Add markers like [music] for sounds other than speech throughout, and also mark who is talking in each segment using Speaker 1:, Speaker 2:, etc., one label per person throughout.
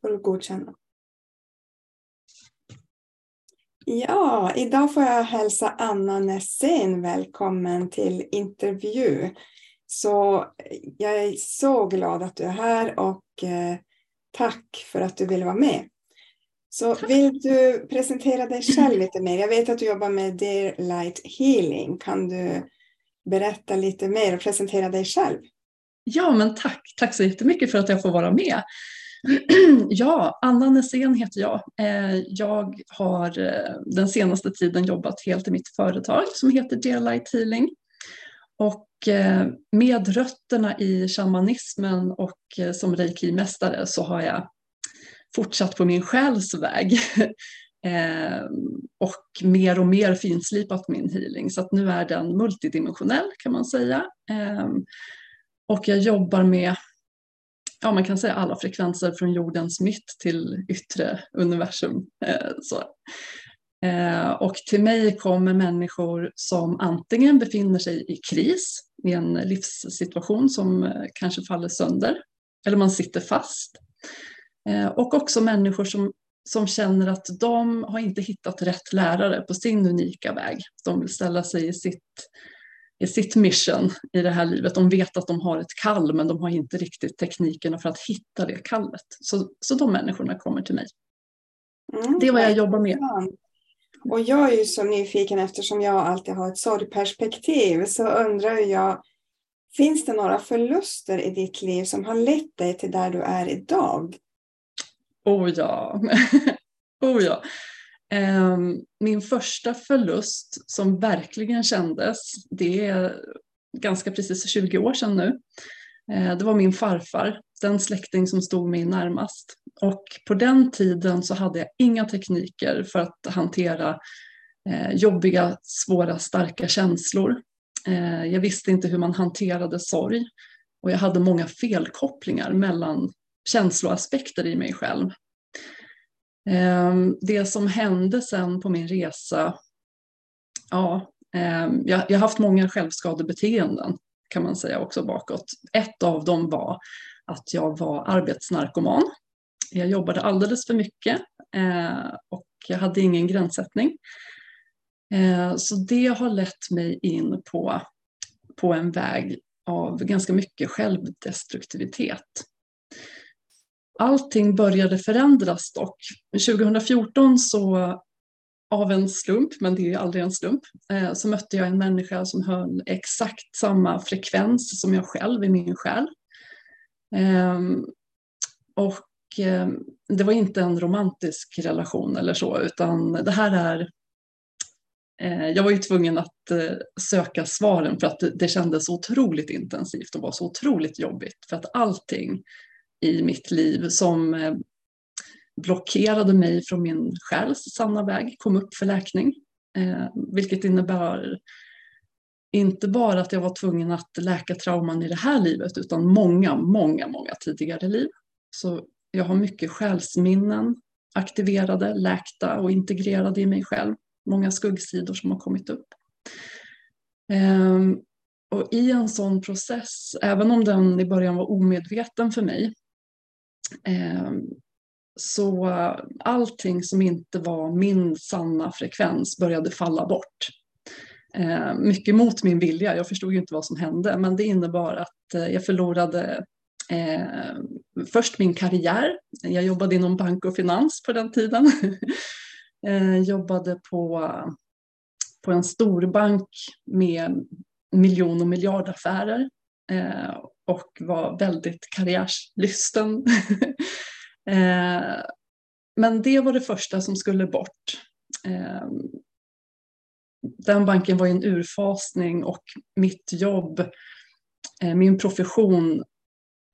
Speaker 1: får du godkänna. Ja, idag får jag hälsa Anna Nässén välkommen till intervju. Så jag är så glad att du är här och eh, tack för att du vill vara med. Så vill du presentera dig själv lite mer? Jag vet att du jobbar med Dear Light Healing. Kan du berätta lite mer och presentera dig själv?
Speaker 2: Ja, men tack. Tack så jättemycket för att jag får vara med. [clears throat] Ja, Anna Nässén heter jag. Eh, jag har eh, den senaste tiden jobbat helt i mitt företag som heter Dear Light Healing. Och eh, med rötterna i shamanismen och som reiki-mästare så har jag fortsatt på min själs väg. [laughs] och mer och mer finslipat min healing så att nu är den multidimensionell kan man säga. och jag jobbar med ja, man kan säga alla frekvenser från jordens mitt till yttre universum. Eh, så. Eh, och till mig kommer människor som antingen befinner sig i kris, i en livssituation som eh, kanske faller sönder, eller man sitter fast. Och också människor som, som känner att de har inte hittat rätt lärare på sin unika väg. De vill ställa sig i sitt sitt mission i det här livet. De vet att de har ett kall men de har inte riktigt teknikerna för att hitta det kallet. Så, så de människorna kommer till mig. Mm, det är vad jag jobbar med.
Speaker 1: Och jag är ju så nyfiken eftersom jag alltid har ett sorgperspektiv så undrar jag Finns det några förluster i ditt liv som har lett dig till där du är idag?
Speaker 2: Oh ja. [laughs] oh ja. Ehm, min första förlust som verkligen kändes, det är ganska precis 20 år sedan nu. Eh, det var min farfar, den släkting som stod mig närmast. Och på den tiden så hade jag inga tekniker för att hantera eh, jobbiga, svåra, starka känslor. Eh, jag visste inte hur man hanterade sorg och jag hade många felkopplingar mellan känsloaspekter i mig själv. Ehm, det som hände sen på min resa, ja, ehm, jag, har haft många självskadebeteenden kan man säga också bakåt. Ett av dem var att jag var arbetsnarkoman. Jag jobbade alldeles för mycket eh, och jag hade ingen gränssättning. Eh, så det har lett mig in på, på en väg av ganska mycket självdestruktivitet allting började förändras dock. 2014 så av en slump, men det är ju aldrig en slump, eh, så mötte jag en människa som höll exakt samma frekvens som jag själv i min själ. Ehm, och ehm, det var inte en romantisk relation eller så, utan det här är eh, jag var ju tvungen att eh, söka svaren för att det kändes otroligt intensivt och var så otroligt jobbigt för att allting i mitt liv som eh, blockerade mig från min själs sanna väg kom upp för läkning. Eh, vilket innebär inte bara att jag var tvungen att läka trauman i det här livet utan många, många, många tidigare liv. Så jag har mycket själsminnen aktiverade, läkta och integrerade i mig själv. Många skuggsidor som har kommit upp. Ehm, och i en sån process, även om den i början var omedveten för mig, Ehm, så allting som inte var min sanna frekvens började falla bort. Ehm, mycket mot min vilja, jag förstod ju inte vad som hände, men det innebar att eh, jag förlorade eh, först min karriär. Jag jobbade inom bank och finans på den tiden. [laughs] eh, jobbade på, på en storbank med miljon och miljardaffärer. Eh, och var väldigt karriärslysten. [laughs] Eh, men det var det första som skulle bort. Eh, den banken var i en urfasning och mitt jobb, eh, min profession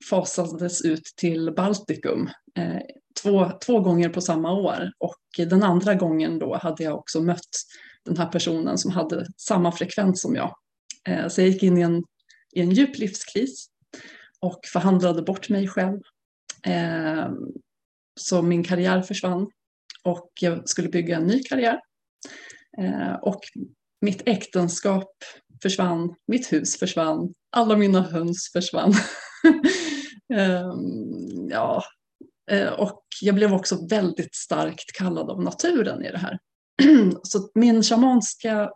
Speaker 2: fasades ut till Baltikum två, två gånger på samma år och den andra gången då hade jag också mött den här personen som hade samma frekvens som jag. Så jag gick in i en, i en djup livskris och förhandlade bort mig själv. Eh, så min karriär försvann och jag skulle bygga en ny karriär. Eh, och mitt äktenskap försvann, mitt hus försvann, alla mina höns försvann. [laughs] eh, ja, Eh, och jag blev också väldigt starkt kallad av naturen i det här. [clears throat] Så min shamanska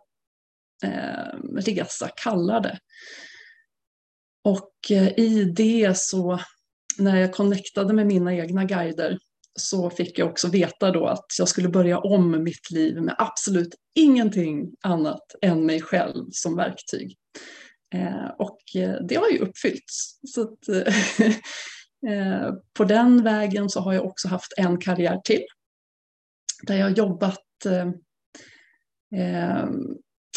Speaker 2: eh, resa kallade. Och eh, i det så, när jag connectade med mina egna guider, så fick jag också veta då att jag skulle börja om mitt liv med absolut ingenting annat än mig själv som verktyg. Eh, och eh, det har ju uppfyllts. Så att, [laughs] eh, på den vägen så har jag också haft en karriär till. Där jag jobbat eh,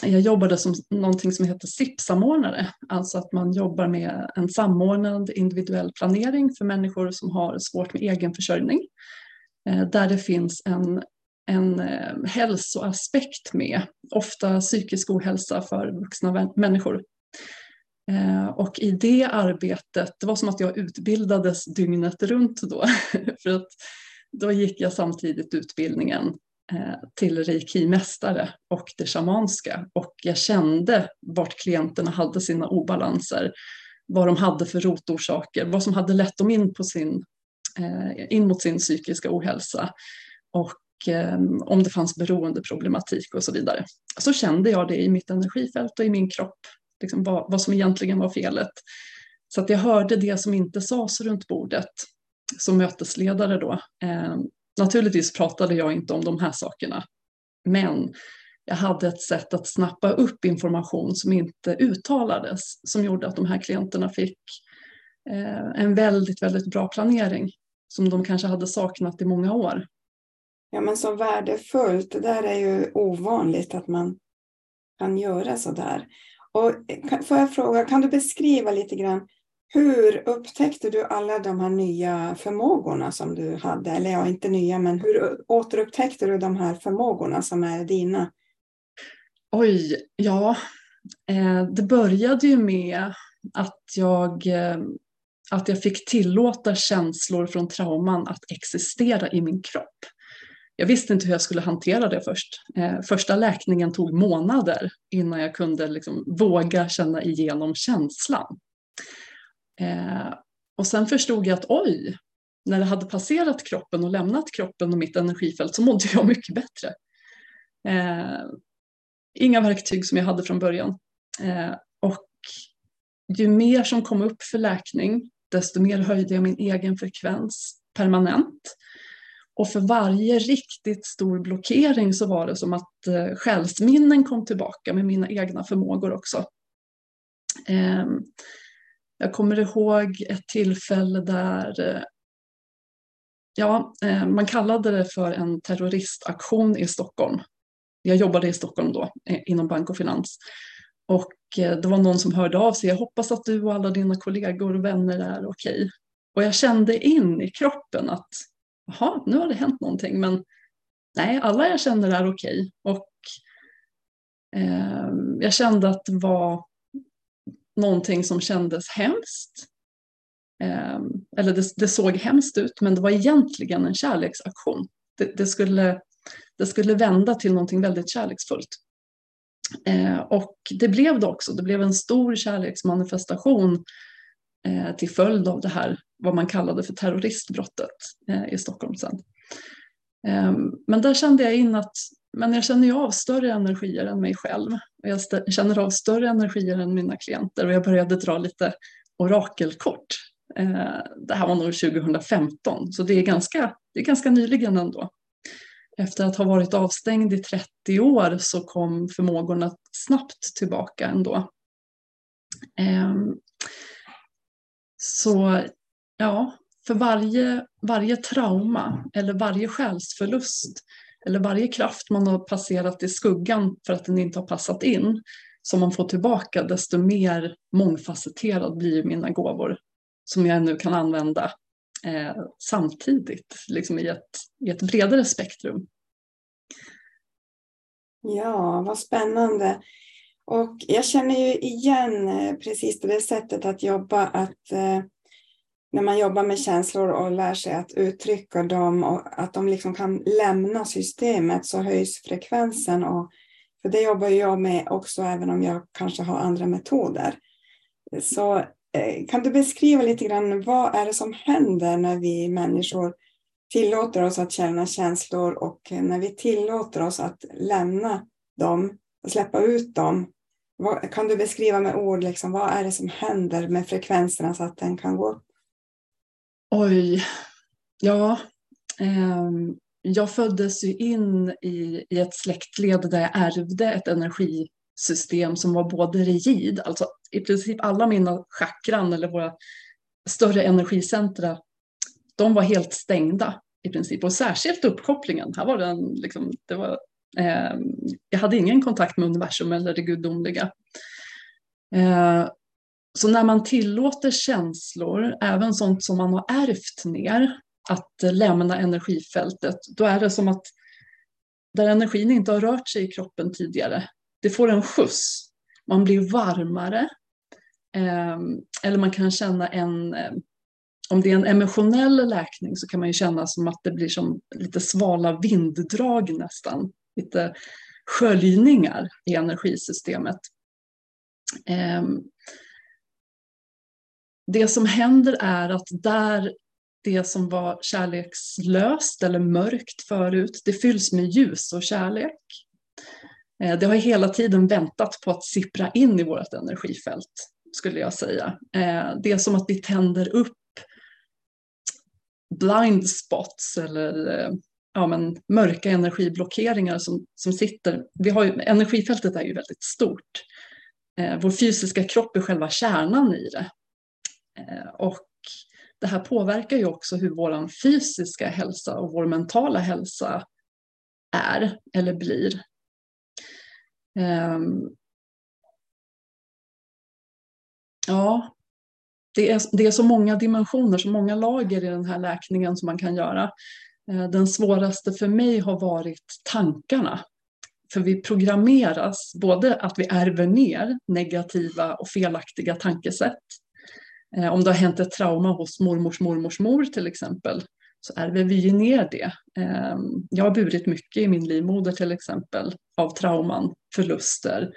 Speaker 2: jag jobbade som någonting som heter SIP-samordnare, alltså att man jobbar med en samordnad individuell planering för människor som har svårt med egenförsörjning. Eh, där det finns en, en eh, hälsoaspekt med, ofta psykisk ohälsa för vuxna människor. Eh, och i det arbetet, det var som att jag utbildades dygnet runt då. [laughs] För att då gick jag samtidigt utbildningen Eh, till reiki-mästare och det shamanska. Och jag kände vart klienterna hade sina obalanser, vad de hade för rotorsaker, vad som hade lett dem in, på sin, eh, in mot sin psykiska ohälsa. Och eh, om det fanns beroendeproblematik och så vidare. Så kände jag det i mitt energifält och i min kropp liksom vad, vad som egentligen var felet. Så att jag hörde det som inte sades runt bordet som mötesledare då. Naturligtvis pratade jag inte om de här sakerna, men jag hade ett sätt att snappa upp information som inte uttalades, som gjorde att de här klienterna fick eh, en väldigt, väldigt bra planering som de kanske hade saknat i många år.
Speaker 1: Ja, men så värdefullt. Det där är ju ovanligt att man kan göra så där. Och eh, får jag fråga, kan du beskriva lite grann hur upptäckte du alla de här nya förmågorna som du hade? Eller ja, inte nya, men hur återupptäckte du de här förmågorna som är dina?
Speaker 2: Oj, ja. Eh, det började ju med att jag, eh, att jag fick tillåta känslor från trauman att existera i min kropp jag visste inte hur jag skulle hantera det först. Eh, första läkningen tog månader innan jag kunde liksom våga känna igenom känslan. Eh, och sen förstod jag att oj, när det hade passerat kroppen och lämnat kroppen och mitt energifält så mådde jag mycket bättre. Eh, inga verktyg som jag hade från början. Eh, och ju mer som kom upp för läkning, desto mer höjde jag min egen frekvens permanent. Och för varje riktigt stor blockering så var det som att eh, själsminnen kom tillbaka med mina egna förmågor också. Eh, jag kommer ihåg ett tillfälle där eh, ja, eh, man kallade det för en terroristaktion i Stockholm. Jag jobbade i Stockholm då inom bank och finans. Och eh, det var någon som hörde av sig. Jag hoppas att du och alla dina kollegor och vänner är okej. Okay. Och jag kände in i kroppen att jaha, nu har det hänt någonting. Men nej, alla jag känner är okej. Och eh, jag kände att det var någonting som kändes hemskt. Ehm, eller det, det, såg hemskt ut, men det var egentligen en kärleksaktion. Det, det, skulle, det skulle vända till någonting väldigt kärleksfullt. Ehm, och det blev det också. Det blev en stor kärleksmanifestation eh, till följd av det här vad man kallade för terroristbrottet eh, i Stockholm sen. Ehm, men där kände jag in att men jag känner ju av större energier än mig själv. Och jag känner av större energier än mina klienter och jag började dra lite orakelkort. Eh, det här var nog 2015 så det är ganska, det är ganska nyligen ändå. Efter att ha varit avstängd i 30 år så kom förmågorna snabbt tillbaka ändå. Ehm, så Ja, för varje, varje trauma eller varje själsförlust eller varje kraft man har passerat i skuggan för att den inte har passat in som man får tillbaka desto mer mångfacetterad blir mina gåvor som jag nu kan använda eh, samtidigt liksom i, ett, i ett bredare spektrum.
Speaker 1: Ja, vad spännande. Och jag känner ju igen eh, precis det sättet att jobba, att eh, när man jobbar med känslor och lär sig att uttrycka dem och att de liksom kan lämna systemet så höjs frekvensen. Och, för det jobbar jag med också även om jag kanske har andra metoder. Så eh, kan du beskriva lite grann vad är det som händer när vi människor tillåter oss att känna känslor och när vi tillåter oss att lämna dem och släppa ut dem. Vad, kan du beskriva med ord, liksom, vad är det som händer med frekvenserna så att den kan gå upp?
Speaker 2: Oj, ja. Eh, jag föddes ju in i, i ett släktled där jag ärvde ett energisystem som var både rigid, alltså i princip alla mina chakran eller våra större energicentra, de var helt stängda i princip. Och särskilt uppkopplingen, här var den liksom, det var, eh, jag hade ingen kontakt med universum eller det gudomliga. Eh, så när man tillåter känslor, även sånt som man har ärvt ner, att lämna energifältet, då är det som att där energin inte har rört sig i kroppen tidigare, det får en skjuts. Man blir varmare. Ehm, eller man kan känna en, ehm, om det är en emotionell läkning så kan man ju känna som att det blir som lite svala vinddrag nästan. Lite sköljningar i energisystemet. Ehm, det som händer är att där det som var kärlekslöst eller mörkt förut, det fylls med ljus och kärlek. Eh, det har hela tiden väntat på att sippra in i vårt energifält, skulle jag säga. Eh, det är som att vi tänder upp blind spots eller eh, ja, men mörka energiblockeringar som, som sitter. Vi har ju, energifältet är ju väldigt stort. vår fysiska kropp är själva kärnan i det. Eh, och det här påverkar ju också hur vår fysiska hälsa och vår mentala hälsa är eller blir. Ehm, ja, det är, det är så många dimensioner, så många lager i den här läkningen som man kan göra. Eh, den svåraste för mig har varit tankarna. För vi programmeras, både att vi ärver ner negativa och felaktiga tankesätt Eh, om det har hänt ett trauma hos mormors mormors mor till exempel så ärver vi ju ner det. Eh, jag har burit mycket i min livmoder till exempel av trauman, förluster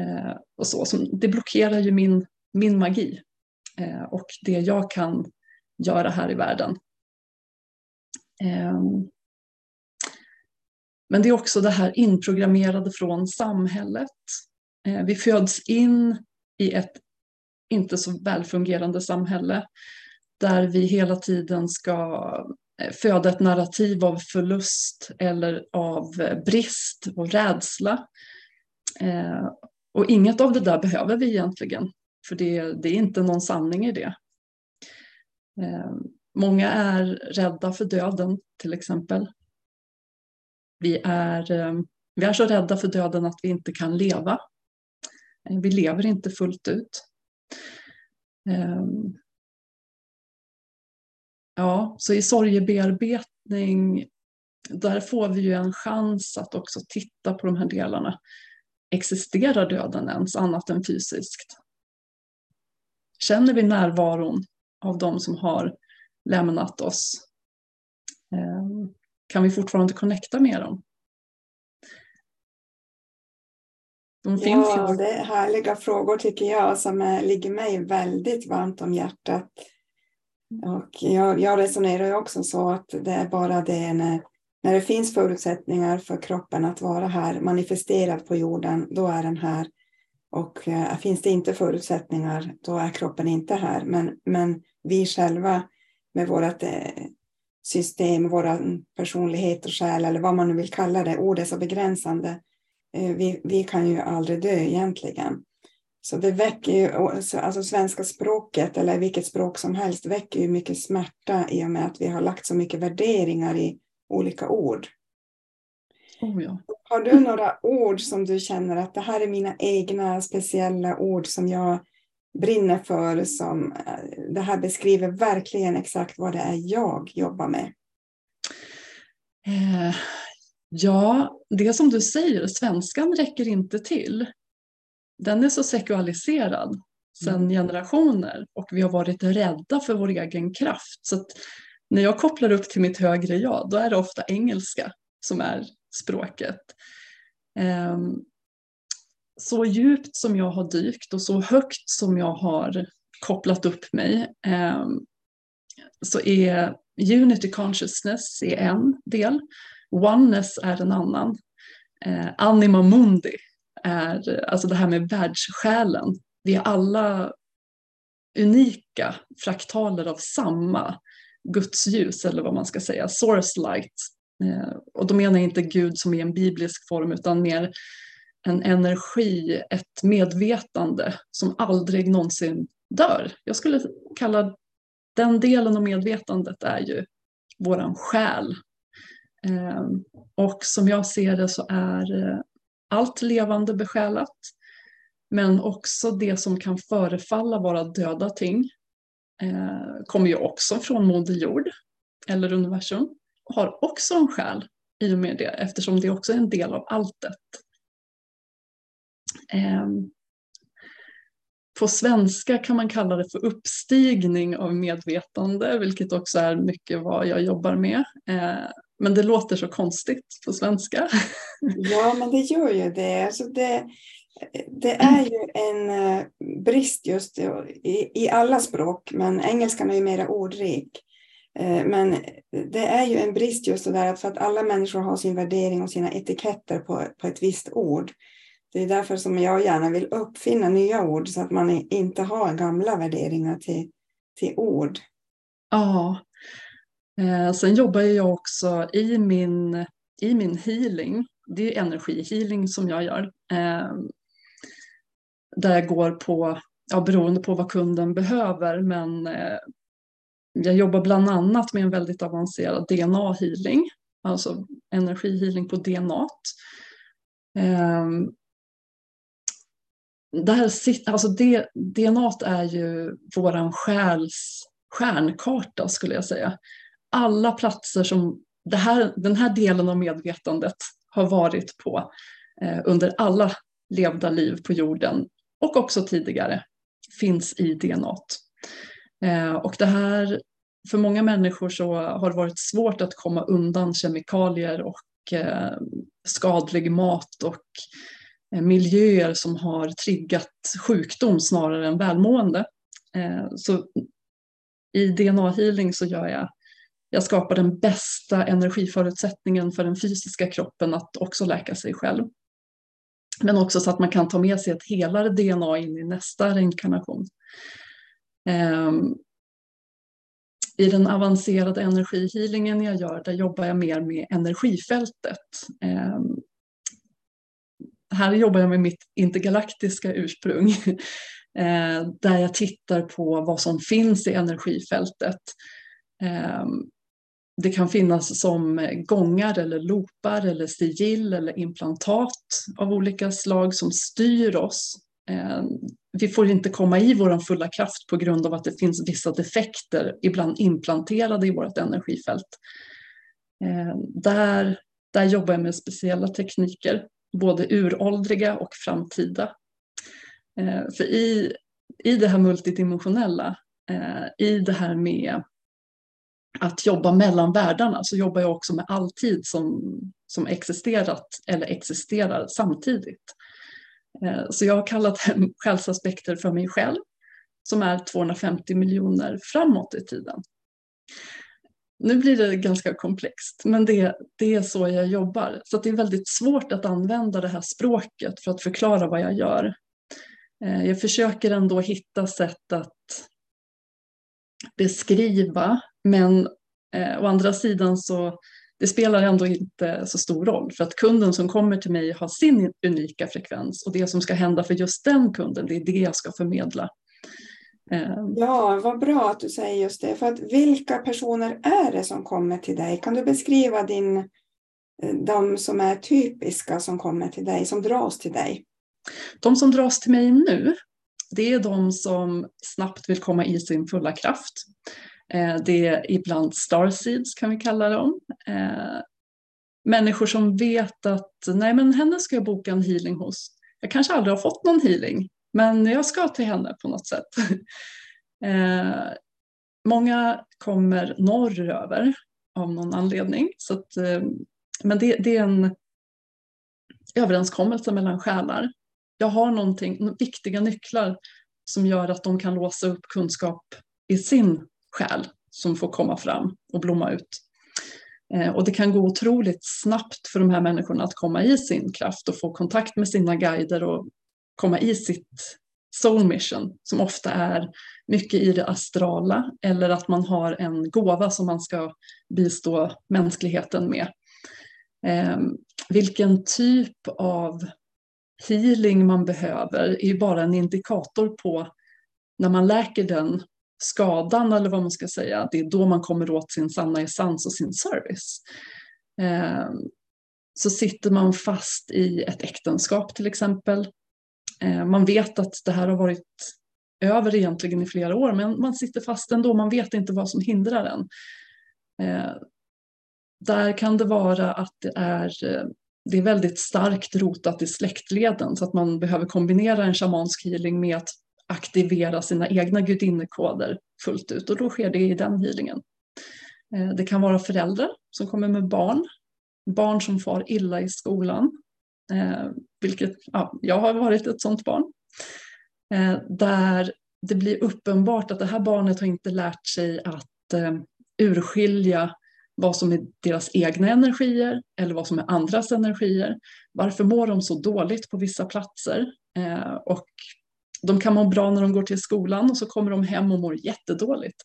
Speaker 2: eh, och så. Det blockerar ju min, min magi eh, och det jag kan göra här i världen. Ehm, men det är också det här inprogrammerade från samhället. Eh, vi föds in i ett inte så välfungerande samhälle där vi hela tiden ska eh, föda ett narrativ av förlust eller av eh, brist och rädsla. Eh, och inget av det där behöver vi egentligen, för det, det är inte någon sanning i det. Eh, många är rädda för döden till exempel. Vi är, vi är så rädda för döden att vi inte kan leva. Vi lever inte fullt ut. Ehm, ja, så i sorgebearbetning, där får vi ju en chans att också titta på de här delarna. Existerar döden ens annat än fysiskt? Känner vi närvaron av de som har lämnat oss? Ehm, kan vi fortfarande connecta med dem?
Speaker 1: De finns ja, ju. det är härliga frågor tycker jag som är, ligger mig väldigt varmt om hjärtat. Och jag, jag resonerar ju också så att det är bara det när, när det finns förutsättningar för kroppen att vara här manifesterad på jorden, då är den här. Och äh, finns det inte förutsättningar, då är kroppen inte här. Men, men vi själva med vårt äh, system, vår personlighet och själ, eller vad man nu vill kalla det, ord är så begränsande Eh, vi, vi kan ju aldrig dö egentligen. Så det väcker ju, alltså svenska språket eller vilket språk som helst väcker ju mycket smärta i och med att vi har lagt så mycket värderingar i olika ord.
Speaker 2: Oh ja.
Speaker 1: Har du några ord som du känner att det här är mina egna speciella ord som jag brinner för, som eh, det här beskriver verkligen exakt vad det är jag jobbar med?
Speaker 2: Eh, Ja, det som du säger, svenskan räcker inte till. Den är så sekualiserad sedan mm. generationer och vi har varit rädda för vår egen kraft. Så när jag kopplar upp till mitt högre jag, då är det ofta engelska som är språket. Ehm, så djupt som jag har dykt och så högt som jag har kopplat upp mig ehm, så är Unity Consciousness är en del, Oneness är en annan. Eh, Anima Mundi är alltså det här med världssjälen. Vi är alla unika fraktaler av samma Guds ljus eller vad man ska säga, source light. Eh, och då menar jag inte Gud som i en biblisk form utan mer en energi, ett medvetande som aldrig någonsin dör. Jag skulle kalla den delen av medvetandet är ju våran själ. Ehm, och som jag ser det så är eh, allt levande besjälat. Men också det som kan förefalla vara döda ting eh, kommer ju också från Moder Jord eller universum och har också en själ i och med det eftersom det också är en del av alltet. Ehm, på svenska kan man kalla det för uppstigning av medvetande, vilket också är mycket vad jag jobbar med. Eh, men det låter så konstigt på svenska. [laughs]
Speaker 1: Ja, men det gör ju det. Alltså det, det är ju en eh, brist just i, i alla språk, men engelskan är ju mera ordrik. Eh, men det är ju en brist just det där att för att alla människor har sin värdering och sina etiketter på, på ett visst ord. Det är därför som jag gärna vill uppfinna nya ord så att man inte har gamla värderingar till, till ord.
Speaker 2: Ja. Eh, sen jobbar jag också i min, i min healing. Det är energihealing som jag gör. Eh, där jag går på, ja, beroende på vad kunden behöver, men eh, jag jobbar bland annat med en väldigt avancerad DNA-healing, alltså energihealing på DNA. Eh, här, alltså det, DNA är ju våran själs stjärnkarta skulle jag säga. Alla platser som det här, den här delen av medvetandet har varit på eh, under alla levda liv på jorden och också tidigare finns i DNA. Eh, och det här, för många människor så har det varit svårt att komma undan kemikalier och eh, skadlig mat och eh, miljöer som har triggat sjukdom snarare än välmående. Eh, så i DNA-healing så gör jag jag skapar den bästa energiförutsättningen för den fysiska kroppen att också läka sig själv. Men också så att man kan ta med sig ett helare DNA in i nästa reinkarnation. Um, I den avancerade energihealingen jag gör, där jobbar jag mer med energifältet. Um, här jobbar jag med mitt intergalaktiska ursprung. [laughs] Ehm, där jag tittar på vad som finns i energifältet. Det kan finnas som gångar eller loopar eller sigill eller implantat av olika slag som styr oss. Eh, vi får inte komma i vår fulla kraft på grund av att det finns vissa defekter, ibland implanterade i vårt energifält. Eh, där, där jobbar jag med speciella tekniker, både uråldriga och framtida. Eh, för i, i det här multidimensionella, i det här med att jobba mellan världarna så jobbar jag också med all tid som, som existerat eller existerar samtidigt. Eh, så jag har kallat hem själsaspekter för mig själv som är 250 miljoner framåt i tiden. Nu blir det ganska komplext, men det, det är så jag jobbar. Så det är väldigt svårt att använda det här språket för att förklara vad jag gör. Eh, jag försöker ändå hitta sätt att beskriva men eh, å andra sidan så det spelar ändå inte så stor roll för att kunden som kommer till mig har sin unika frekvens och det som ska hända för just den kunden, det är det jag ska förmedla.
Speaker 1: Eh. Ja, vad bra att du säger just det. För att vilka personer är det som kommer till dig? Kan du beskriva din, eh, de som är typiska som kommer till dig, som dras till dig?
Speaker 2: De som dras till mig nu, det är de som snabbt vill komma i sin fulla kraft. Eh, det är ibland starseeds kan vi kalla dem. Eh, människor som vet att nej men henne ska jag boka en healing hos. Jag kanske aldrig har fått någon healing men jag ska till henne på något sätt. [laughs] Eh, många kommer norröver av någon anledning. Så att, men det, det, är en överenskommelse mellan själar. Jag har någonting, viktiga nycklar som gör att de kan låsa upp kunskap i sin själ som får komma fram och blomma ut. Eh, och det kan gå otroligt snabbt för de här människorna att komma i sin kraft och få kontakt med sina guider och komma i sitt soul mission som ofta är mycket i det astrala eller att man har en gåva som man ska bistå mänskligheten med. Eh, vilken typ av healing man behöver är ju bara en indikator på när man läker den skadan eller vad man ska säga, det är då man kommer åt sin sanna essens och sin service. Ehm, så sitter man fast i ett äktenskap till exempel. Ehm, man vet att det här har varit över egentligen i flera år men man sitter fast ändå, man vet inte vad som hindrar en. Ehm, där kan det vara att det är, eh, det är väldigt starkt rotat i släktleden så att man behöver kombinera en shamansk healing med att aktivera sina egna gudinnekoder fullt ut och då sker det i den healingen. Eh, det kan vara föräldrar som kommer med barn, barn som far illa i skolan, eh, vilket ja, jag har varit ett sådant barn, eh, där det blir uppenbart att det här barnet har inte lärt sig att urskilja vad som är deras egna energier eller vad som är andras energier. Varför mår de så dåligt på vissa platser? Eh, och de kan må bra när de går till skolan och så kommer de hem och mår jättedåligt.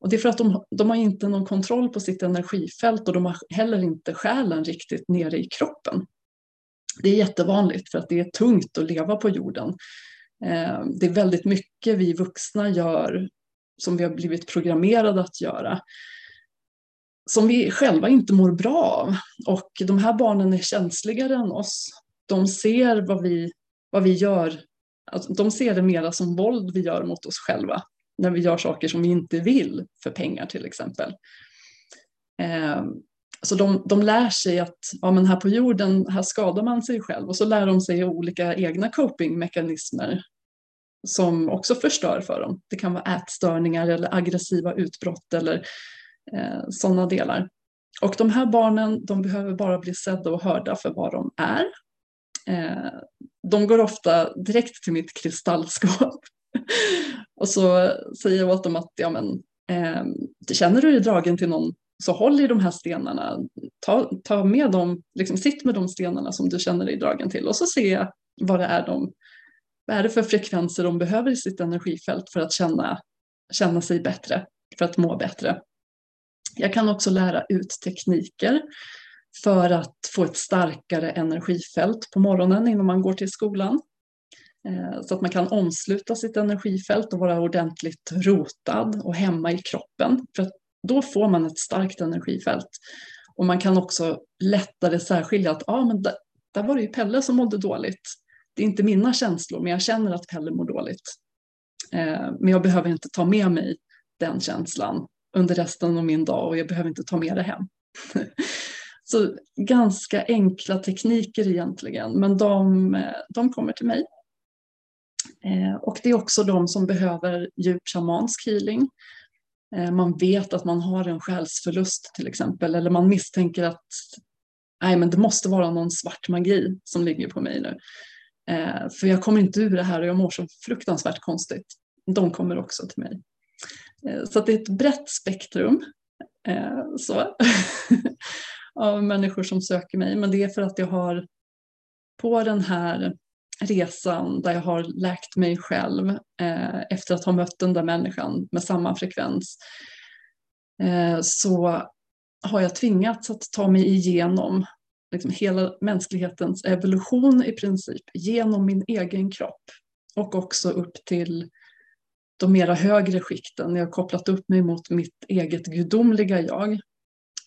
Speaker 2: Och det är för att de, de har inte någon kontroll på sitt energifält och de har heller inte själen riktigt nere i kroppen. Det är jättevanligt för att det är tungt att leva på jorden. Eh, det är väldigt mycket vi vuxna gör som vi har blivit programmerade att göra som vi själva inte mår bra av. Och de här barnen är känsligare än oss. De ser vad vi, vad vi gör Alltså, de ser det mera som våld vi gör mot oss själva när vi gör saker som vi inte vill för pengar till exempel. Eh, så de, de lär sig att ja, men här på jorden här skadar man sig själv och så lär de sig olika egna copingmekanismer som också förstör för dem. Det kan vara ätstörningar eller aggressiva utbrott eller Eh, sådana delar. Och de här barnen de behöver bara bli sedda och hörda för vad de är Eh, de går ofta direkt till mitt kristallskåp. [laughs] och så säger jag åt dem att ja, men, eh, känner du dig dragen till någon så håll i de här stenarna. Ta, ta med dem, liksom, sitt med de stenarna som du känner dig dragen till och så se vad det är de vad är det för frekvenser de behöver i sitt energifält för att känna, känna sig bättre, för att må bättre. Jag kan också lära ut tekniker för att få ett starkare energifält på morgonen innan man går till skolan. Eh, så att man kan omsluta sitt energifält och vara ordentligt rotad och hemma i kroppen. För att då får man ett starkt energifält. Och man kan också lättare särskilja att ah, men där, där var det ju Pelle som mådde dåligt. Det är inte mina känslor, men jag känner att Pelle mår dåligt. Eh, men jag behöver inte ta med mig den känslan under resten av min dag och jag behöver inte ta med det hem. [laughs] Så ganska enkla tekniker egentligen, men de, de kommer till mig. Eh, och det är också de som behöver djup shamansk healing. Eh, man vet att man har en själsförlust till exempel, eller man misstänker att nej, men det måste vara någon svart magi som ligger på mig nu. Eh, för jag kommer inte ur det här och jag mår så fruktansvärt konstigt. De kommer också till mig. Eh, så det är ett brett spektrum. Eh, så. [laughs] av människor som söker mig, men det är för att jag har på den här resan där jag har läkt mig själv eh, efter att ha mött den där människan med samma frekvens eh, så har jag tvingats att ta mig igenom liksom hela mänsklighetens evolution i princip genom min egen kropp och också upp till de mera högre skikten. Jag har kopplat upp mig mot mitt eget gudomliga jag.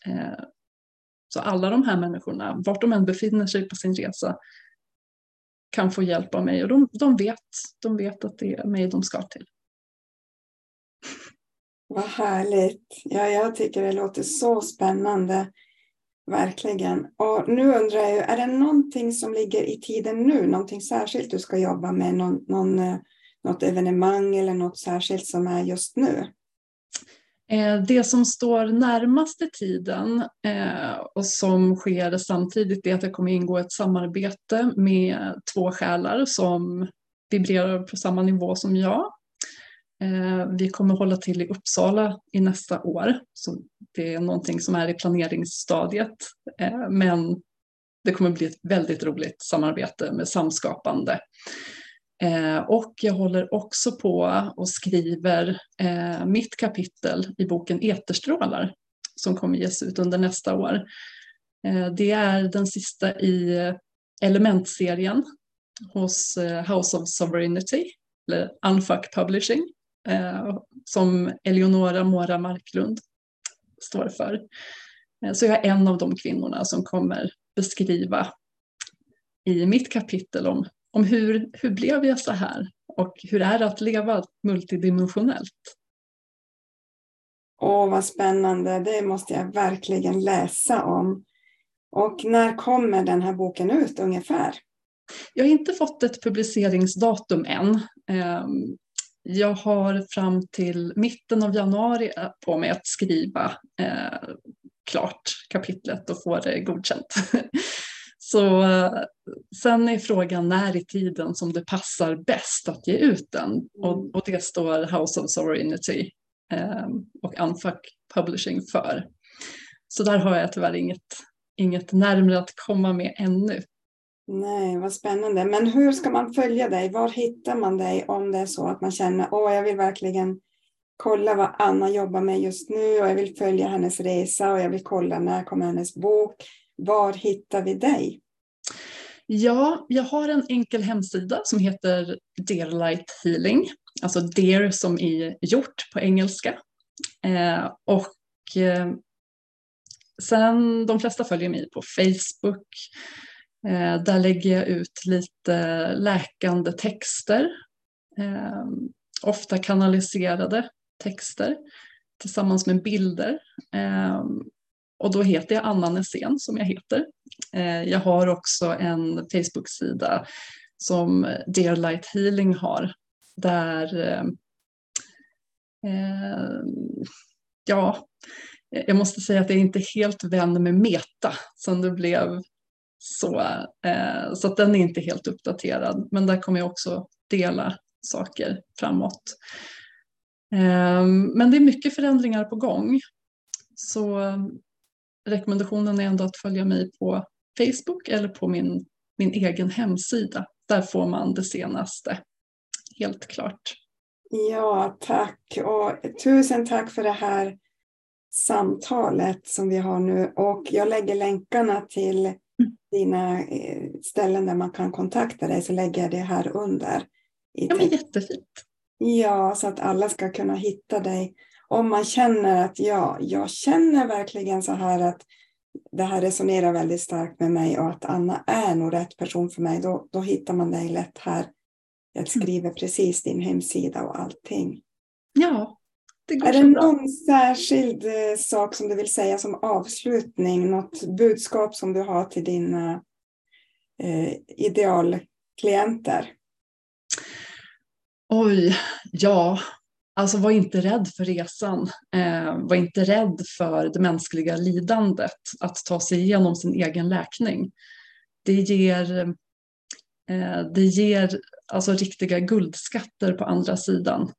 Speaker 2: Eh, så alla de här människorna, vart de än befinner sig på sin resa, kan få hjälp av mig och de, de, vet, de vet att det är mig de ska till.
Speaker 1: Vad härligt. Ja, jag tycker det låter så spännande. Verkligen. Och nu undrar jag, är det någonting som ligger i tiden nu? Någonting särskilt du ska jobba med? Någon, någon, eh, något evenemang eller något särskilt som är just nu?
Speaker 2: Eh, det som står närmaste tiden eh, och som sker samtidigt är att jag kommer ingå ett samarbete med två själar som vibrerar på samma nivå som jag. Eh, vi kommer hålla till i Uppsala i nästa år. Så det är någonting som är i planeringsstadiet. Men det kommer bli ett väldigt roligt samarbete med samskapande. Eh, och jag håller också på och skriver eh, mitt kapitel i boken Eterstrålar som kommer ges ut under nästa år. Eh, det är den sista i elementserien hos eh, House of Sovereignty, eller Unfuck Publishing som Eleonora Mora Marklund står för. Så jag är en av de kvinnorna som kommer beskriva i mitt kapitel om, om hur, hur blev jag så här och hur är det att leva multidimensionellt.
Speaker 1: Åh, vad spännande. Det måste jag verkligen läsa om. Och när kommer den här boken ut ungefär?
Speaker 2: Jag har inte fått ett publiceringsdatum än. Ehm, jag har fram till mitten av januari på mig att skriva eh, klart kapitlet och få det godkänt. [laughs] Så sen är frågan när i tiden som det passar bäst att ge ut den. Och, mm. och det står House of Sovereignty eh, och Unfuck Publishing för. Så där har jag tyvärr inget, inget närmare att komma med ännu.
Speaker 1: Nej, vad spännande. Men hur ska man följa dig? Var hittar man dig om det är så att man känner att jag vill verkligen kolla vad Anna jobbar med just nu och jag vill följa hennes resa och jag vill kolla när kommer hennes bok. Var hittar vi dig?
Speaker 2: Ja, jag har en enkel hemsida som heter Dearlight Healing, alltså Dear som i gjort på engelska. Eh, och eh, sen, de flesta följer mig på Facebook, Eh, där lägger jag ut lite läkande texter, eh, ofta kanaliserade texter tillsammans med bilder. Eh, och då heter jag Anna Nässén som jag heter. Eh, jag har också en Facebook-sida som Dear Light Healing har där eh, eh, ja, jag måste säga att jag inte är helt vän med Meta som det blev så, eh, så att den är inte helt uppdaterad, men där kommer jag också dela saker framåt. Eh, men det är mycket förändringar på gång. Så rekommendationen är ändå att följa mig på Facebook eller på min, min egen hemsida. Där får man det senaste, helt klart.
Speaker 1: Ja, tack. Och tusen tack för det här samtalet som vi har nu. Och jag lägger länkarna till dina eh, ställen där man kan kontakta dig så lägger jag det här under.
Speaker 2: ja, men jättefint.
Speaker 1: Ja, så att alla ska kunna hitta dig. Om man känner att ja, jag känner verkligen så här att det här resonerar väldigt starkt med mig och att Anna är nog rätt person för mig, då, då hittar man dig lätt här. Jag mm. skriver precis din hemsida och allting.
Speaker 2: Ja,
Speaker 1: det går är det bra. någon särskild eh, sak som du vill säga som avslutning? Något budskap som du har till dina eh, idealklienter?
Speaker 2: Oj, ja. Alltså var inte rädd för resan. Eh, var inte rädd för det mänskliga lidandet. Att ta sig igenom sin egen läkning. Det ger, eh, det ger alltså riktiga guldskatter på andra sidan.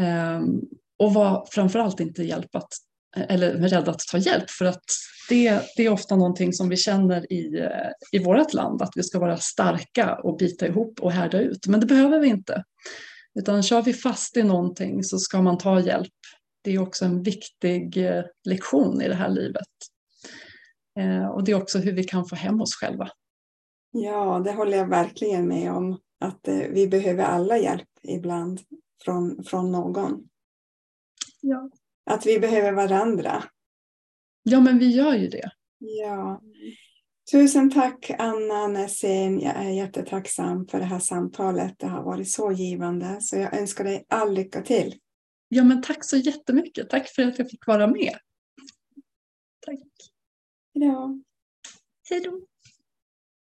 Speaker 2: Eh, och var framförallt inte hjälp att, eller rädd att ta hjälp för att det, det är ofta någonting som vi känner i, i vårt land att vi ska vara starka och bita ihop och härda ut. Men det behöver vi inte. Utan kör vi fast i någonting så ska man ta hjälp. Det är också en viktig eh, lektion i det här livet. Eh, och det är också hur vi kan få hem oss själva.
Speaker 1: Ja, det håller jag verkligen med om. Att eh, vi behöver alla hjälp ibland från, från någon.
Speaker 2: Ja.
Speaker 1: Att vi behöver varandra.
Speaker 2: Ja, men vi gör ju det.
Speaker 1: Ja. Tusen tack Anna Nässén. Jag är jättetacksam för det här samtalet. Det har varit så givande. Så jag önskar dig all lycka till.
Speaker 2: Ja, men tack så jättemycket. Tack för att jag fick vara med. Tack. Hej då.